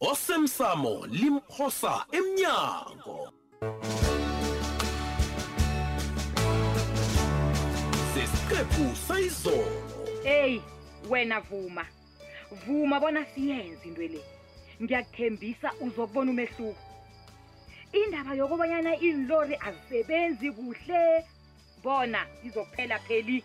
osemsamo limphosa emnyango sesiqephu sayizolo eyi wena vuma vuma bona siyenze into le ngiyakuthembisa uzokubona umehluko indaba yokubanyana iinlori azisebenzi kuhle bona izokuphela pheli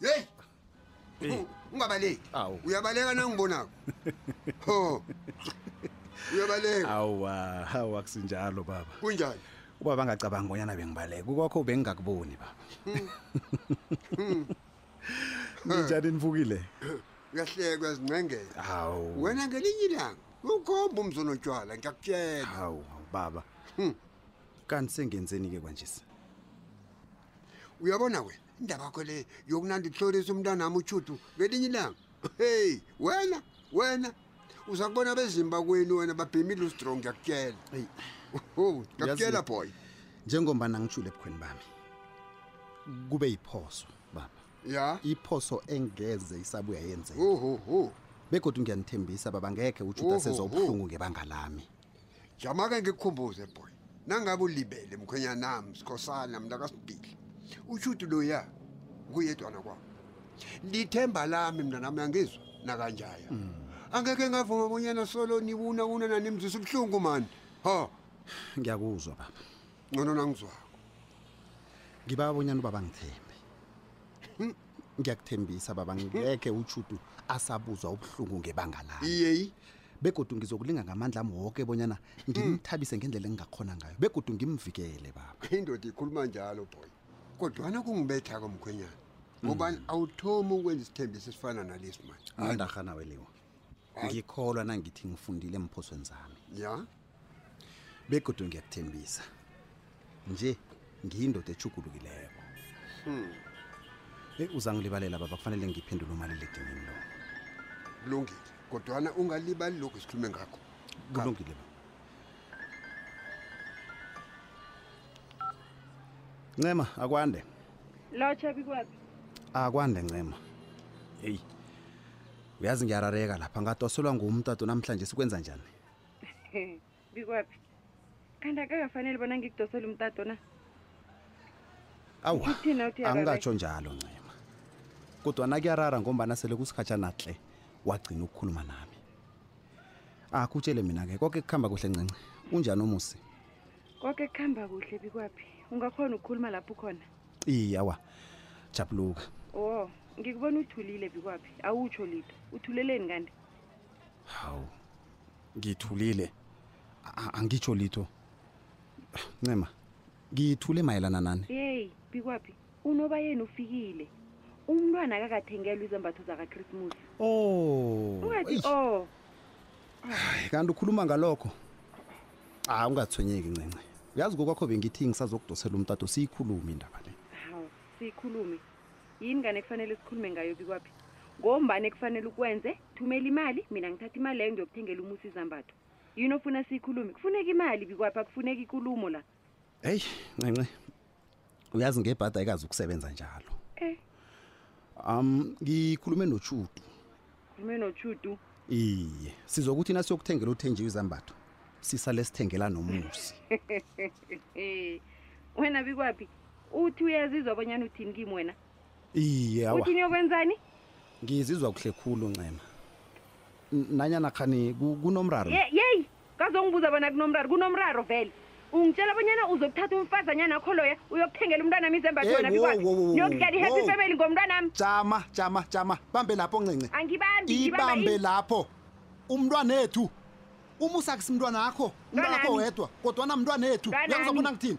yeyi Hey. ungabaleki Awu. uyabaleka nangibonako ho uyabaleka awa hawu akusinjalo baba kunjani ubaba angacabanga bonyana bengibaleka kwakho bengingakuboni baba ninjani nivukile uyahleka uyazincengela hawu wena ngelinye ilanga ukhomba umzono tshwala ngiyakutshela hawu hawu, baba kanti sengenzeni-ke kwanjesi uyabona wena indaba yakho le yokunandi hlorisa umntwana ami utshudu ngelinye ilanga heyi wena wena uza kubona bezimba kwenu wena babhemile ustrong ngiyakutshela ngiyakutshela boy njengombana ngitshule ebukhweni bami kube yiphoso baba ya iphoso engeze isabuya yenzeka begodwa ngiyanithembisa baba ngekhe utshuda sezobuhlungu ngebanga lami jamake ngikukhumbuze boy nangabe ulibele mkhwenyanami sikhosana mntu akasibhili ushuti loya nguyedwana kwabo lithemba lami mntanami angizwa nakanjaya mm. angeke ngavuma bonyana solo niwunawuna nanimzisa ubuhlungu mani ho ngiyakuzwa baba ngcono nangizwako ngiba bonyana ubaba ngithembe hmm? ngiyakuthembisa baba ngeke utshudu asabuzwa ubuhlungu ngebanga lami iyeyi begodu ngizokulinga ngamandla ami woke bonyana ngimthabise ngendlela engingakhona ngayo begodu ngimvikele baba indoda ikhuluma njalo boy kodwana kungibethako mkhwenyana ngobani awuthomi ukwenza isithembiso esifana nalesi manje andarhana weliwa ngikholwa nangithi ngifundile emphosweni zami ya begodu ngiyakuthembisa nje ngiyindoda echugulukileko hmm. eyi uzangilibalela baba kufanele ngiphendule umaliledinini lo kulungile kodwana ungalibali lokhu sikhulume ngakho kulungile ba ncema akwande lotsha bikwaphi akwande ncema eyi uyazi ngiyarareka lapha ngatoselwa ngumtatu namhlanje sikwenza njani bikwaphi kanti akakafanele bona ngikudosele umtato na awa Ngithini nawuthi yarabe? angikatjho njalo ncema kodwana kuyarara ngombana sele kusikhatshana tle wagcina ukukhuluma nami akutshele mina-ke koke kuhamba kuhle ncinci unjani umusi koke kuhamba kuhle bikwaphi ungakhona ukukhuluma lapho khona iye awa jabuluka o ngikubona uthulile bikwaphi awutsho litho uthuleleni kanti hawu ngithulile A- angitsho litho ncema ngithule mayelana nani yeyi bikwaphi unobayeni ufikile umntwana akakathengelwa izembatho zakakhrisimusi oh ungathi eish. o Ay, kanti ukhuluma ngalokho cha ungathwenyeki ncinci uyazi kokwakho bengithi ngisazokudosela umtato siyikhulume indaba le hawu siyikhulume yini ngane kufanele sikhulume ngayo bikwaphi ngombani ekufanele ukwenze thumela imali mina ngithatha imali leyo ngiyokuthengela umusa izambatho yini ofuna siyikhulume kufuneka imali bikwaphi akufuneka ikulumo la heyi ncinci uyazi ngebhada ikazi ukusebenza njalo um ngikhulume notshudu khulume notshudu iye sizwa ukuthi nasiyokuthengela uthenjiwe izambatho sisale sithengela nomusi wena bikwaphi uthi uyazizwa abanyana uthini kimi wena iye awa uthini yokwenzani ngizizwa kuhle khulu ncema N- nanyana khani ku- kunomraro yeyi kazongibuza bona kunomraro kunomraro vele ungitshela abonyana uzokuthatha umfazanyana akho loya uyokuthengela umntwana ami izembatho wena bikwaeyokudlala i-happy family ngomntwana ami jama jama jama bambe lapho ncinci angibambi ibambe lapho umntwana ethu umusakusi mntwana akho umntwana akho wedwa kodwana mntwana ethu uyangizwa bona ngithini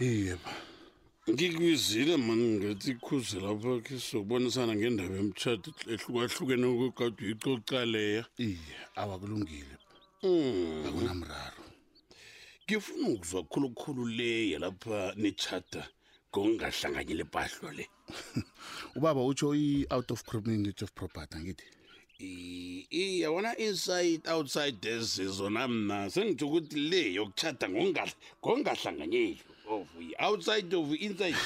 iye ba ngikubizile mani ngethi ikhuze lapha khe sizokubonisana ngendaba emtshado ehlukahlukene kokade uyicocaleya iye awakulungile Mm. akunamraro ngifuna ukuzwa khulukhulu leya lapha nitshada ngokungahlanganyeli ibhadlo le ubaba utsho i-out of community of property angithi iye wona inside outside desi zona mna sengithi ukuthi le yokuchata ngongahlanganyeli of outside of inside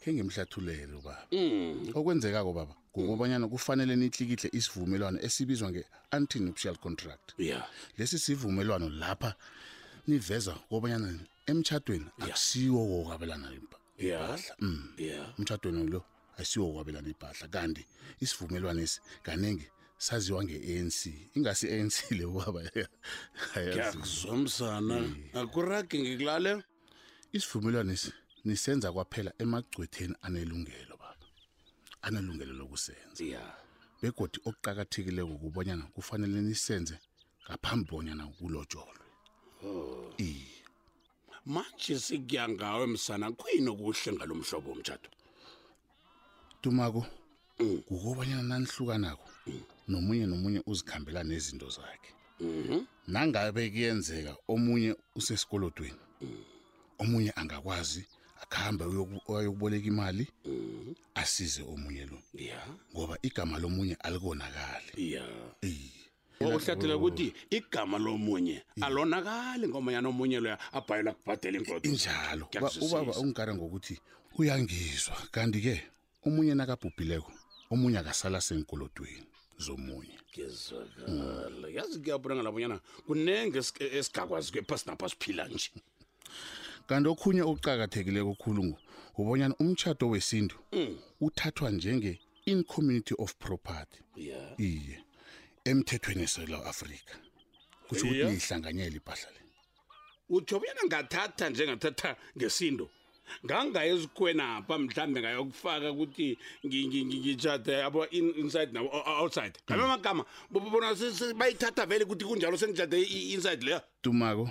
khe ngimhlathulele ubaba mm. okwenzekako baba ngokobanyana kufanele nitlikihle isivumelwano esibizwa nge-anti nuptial contract yeah. lesi sivumelwano lapha niveza kobanyana emtshadweni akusiwo wokabelana Ibhadla. Mm. Yeah. Umtjhadweni lo asiwo kwabelana ibhadla kanti isivumelwano esi kaningi saziwa nge-ANC ingasi i-ANC le ubaba Ngiyakuzwa msana. Akuragi ngikulale. isivumelwano esi nisenza kwaphela emagcwetheni anelungelo baba anelungelo lokusenza Yeah. begodi okuqakathekileko kubonyana kufanele nisenze ngaphambi bonyana kulotsholwe iye manje sikuya ngawe msana khuyini okuhle ngalo mhlobo womtshato tumako mm. kukobanyana nanihlukanako mm. nomunye nomunye uzikhambela nezinto zakhe mm-hmm. nangabe kuyenzeka omunye usesikolodweni mm. omunye angakwazi akhambe ayokuboleka imali mm-hmm. asize omunye lo ngoba igama lomunye alikonakali uhlathela ukuthi igama lomunye alonakali ngombanyana omunye loya abhayelwa kubhadela ingodo injalo Uba- Ngiyakuzwisisa. ubaba ungikara ngokuthi uyangizwa kanti-ke omunye nakabhubhileko omunye akasala senkolodweni zomunye ngezwakala yazi kuyabona ngalabonyana kunenge esigakwazi kwephasi napha siphila nje kanti okhunye okuqakathekileko okhulu ngu ubonyana umtshato wesintu mm. uthathwa njenge in community of property yeah. iye emthethweni yesewula afrika kusho ukuthi niyihlanganyela ibhahla le utsho bonyana ngathatha njengathatha ngesindo ngangaye ezikwenapha mhlawumbe ngayokufaka ukuthi ngitshade abo-inside nabo outside ngalo magama bona bayithatha vele ukuthi kunjalo sengitshade i-inside leyo tumako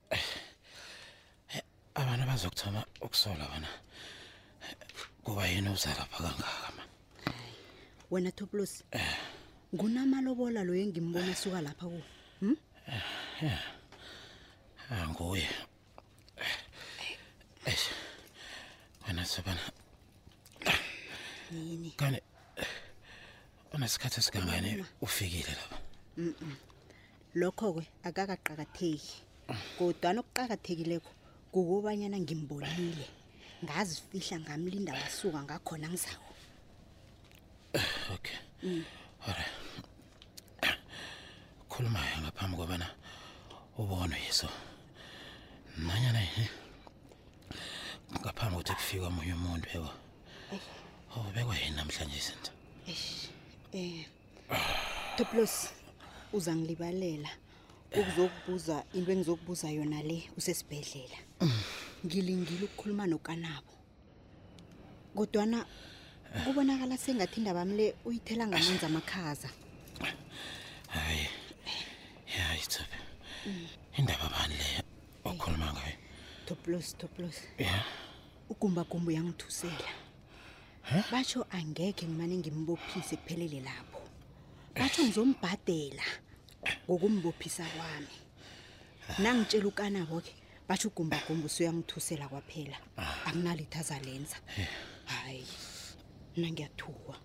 abantu bazokuthoma ukusola bona kuba yini uzalapha kangaka ma wena toplos ngunamalobola loyo engimbona suka lapha ku hm? Ah, nguye Eish. wena sobana yini kani unesikhathi esikangani ufikile lapha Mm-mm. lokho-ke akakaqakatheki kodwana okuqakathekileko kukobanyana ngimbonile ngazifihla ngamlinda wasuka ngakhona ngizako okay mm. alright khuluma ngaphambi kobana ubone yeso nanyana eh, ngaphambi ukuthi kufika omunye umuntu yebo ubekwa oh, yini namhlanje izinto um eh, toplos uzangilibalela ukuzokubuza into engizokubuza yona le usesibhedlela ngilingile ukukhuluma nokanabo kodwana kubonakala sengathi indaba yami le uyithela ngamanzi amakhaza hayi hayi tsobe indaba bani le okhuluma ngayo toplos toplos ya ugumbagumba uyangithusela basho angekhe ngimane ngimbophise kuphelele lapho basho ngizombhadela ngokumbophisa kwami nangitshela ukanabo ke basho ugumbagumba usuyangithusela kwaphela akunalitho azalenza hayi mna ngiyathuwa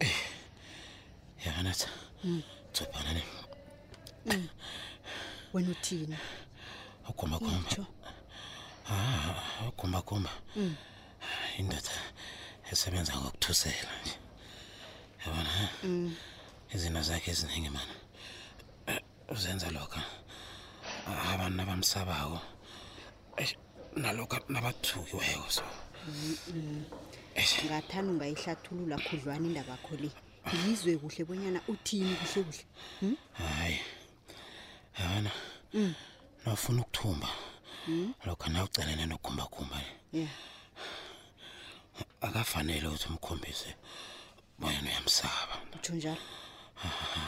yakanatha dzobhana ne Mm. wena uthini ugumbagumba Itsho. Ah, ugumbagumba Mm. indoda esebenza ngokuthusela nje yabona ha? izinto zakhe eziningi mani uzenza lokho abantu nabamsabako Eish, nalokho nabathukiweko so ngathani ungayihlathulula khudlwana indaba kho le ngizwe kuhle bonyana uthini kuhle kuhle hayi yabona Mm. nawufuna ukuthumba Mm. lokha nawucelene nokhumbakhumba Yeah. akafanele ukuthi umkhombise bonyana uyamsaba utsho njalo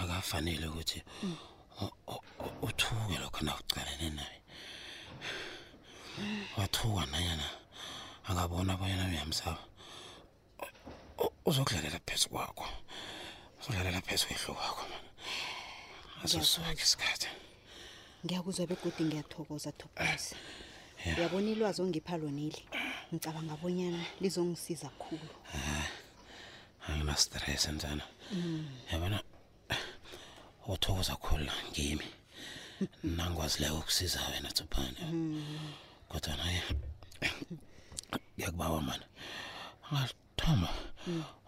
akafanele ukuthi Mm. u- u- u- uthuke lokho nawucelene naye wathuka nanyana akabona bonyana uyamsaba uzokudlalela phezu kwakho uzodlalela phezu kwehlo kwakho man azosoke isikhathi ngiyakuzwa begodi ngiyathokoza topos eh, uyabona ilwazi ongipha loneli ngicabanga abonyana lizongisiza khulu eh, anginastress nzana mm. yabona othokoza khulu ngimi nangikwazileyo ukusiza wena tsuphane kodwa naye ngiyakubawa mana ungalithoma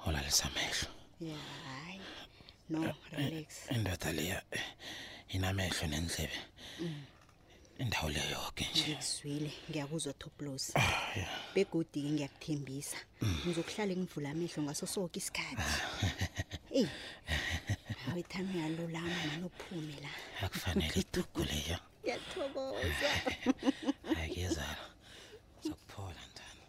olalisa amehlo ya hayi no relax indoda leya eh, inamehlo nendlebe indawo le yoke nje ngizwile ngiyakuzwa toplos begodi-ke ngiyakuthembisa ngizokuhlale ngivula amehlo ngaso soke isikhathi eyi awethami uyalulama mani uphume la akufanele idugu leyo ngiyathokoza akuyezalo zokuphola ntana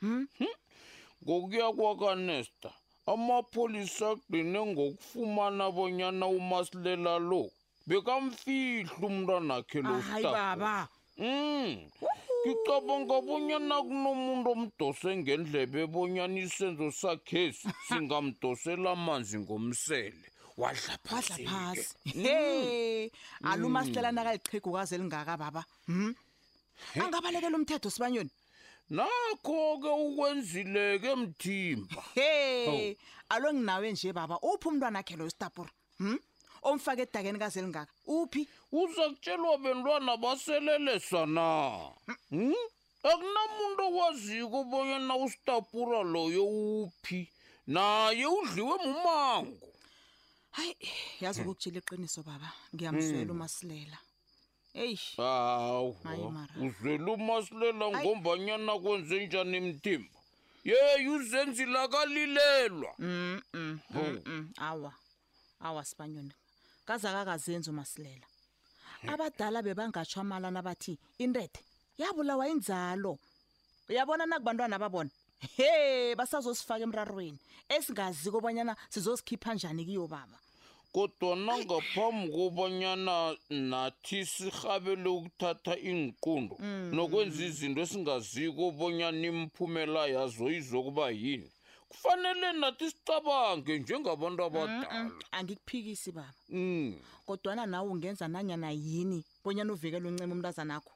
Hmm? Hmm? Ngokuya kwakanesta, amapholisa agcine ngokufumana bonyana umasilela lo bekamfihla umntanakhe lo hayi Stapo. baba Mm. Ngicabanga bonyana kunomuntu omdose ngendlebe bonyana isenzo sakhesi singamdosela amanzi ngomsele. Wadla phadla phasi. phasi he aluma sihlelana kaliqhegu kaze elingaka baba Hmm? angabalekela umthetho sibanyoni nakho-ke ukwenzileke mthimba he alo nginawe nje baba uphi umntwana akhe loyo stapura hm omfake edakeni kaze elingaka uphi uza kutshelwa bentwana baselelesa na hm akunamuntu okwaziko bonyana ustapura loyo uphi naye udliwe mumango hayi yazi ukukutshela iqiniso baba ngiyamzwela umasilela eish Hayi hawa mara. uzwela umasilela ngombanyana kwenze njani emthimba yeyi uzenzile akalilelwa Mm, mm, mm, mm. awa awa sibanyoni kaze akakazenzi umasilela abadala bebangatsho amalana bathi intethe yabulawa inzalo uyabona nakubantwana babona he basazosifaka emrarweni esingazi kobanyana sizosikhipha njani kiyo baba kodwa nangaphambi kobanyana nathi sirhabele ukuthatha iinqundo mm. nokwenza izinto esingaziko bonyana imiphumela yazo izokuba yini kufanele nathi sicabange njengabantu abadala angikuphikisi baba mm. kodwana nawe ungenza nanyana yini bonyana uvikela uncema umntazanakho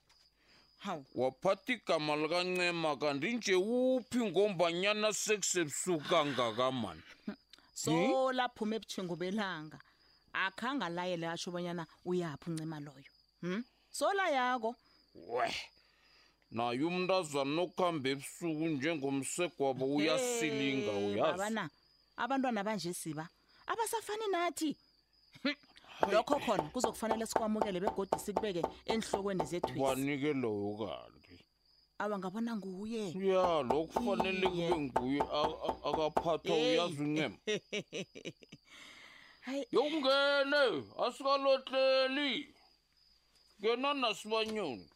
hawu waphatha igama likancema kanti nje uphi ngombanyana sekusebusuku kangaka mani so laphuma ebuthengo belanga akhange alayele asho bonyana uyaphi uncema loyo hm sola yako we naye umntazana okuhamba ebusuku njengomsegwabo uyasilinga Hey, uyazi babana abantwana banje siba abasafani nathi lokho khona kuzokufanele sikwamukele begodi sikubeke enhlokweni zethwesi wanike lowo kanti awa ngabona nguye ya lo kufanele Iye. kube nguye a- a- akaphathwa Hey. uyazi uncema hayi yokungene asikalotleli Yo no no sibonyoni.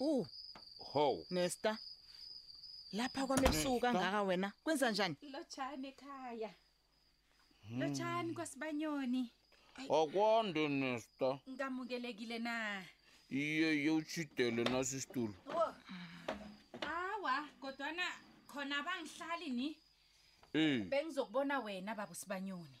Uh, Ho. Nesta. Lapha kwami ebusuku kangaka wena. Kwenza njani? Lotshani ekhaya. Lotshani kwasibanyoni. Akwande nesta. Ngamukelekile na. Iye yewuchidele nasi situlo. Oh. Awa, kodwana khona bangihlali ni. Eh. Bengizokubona wena baba sibanyoni.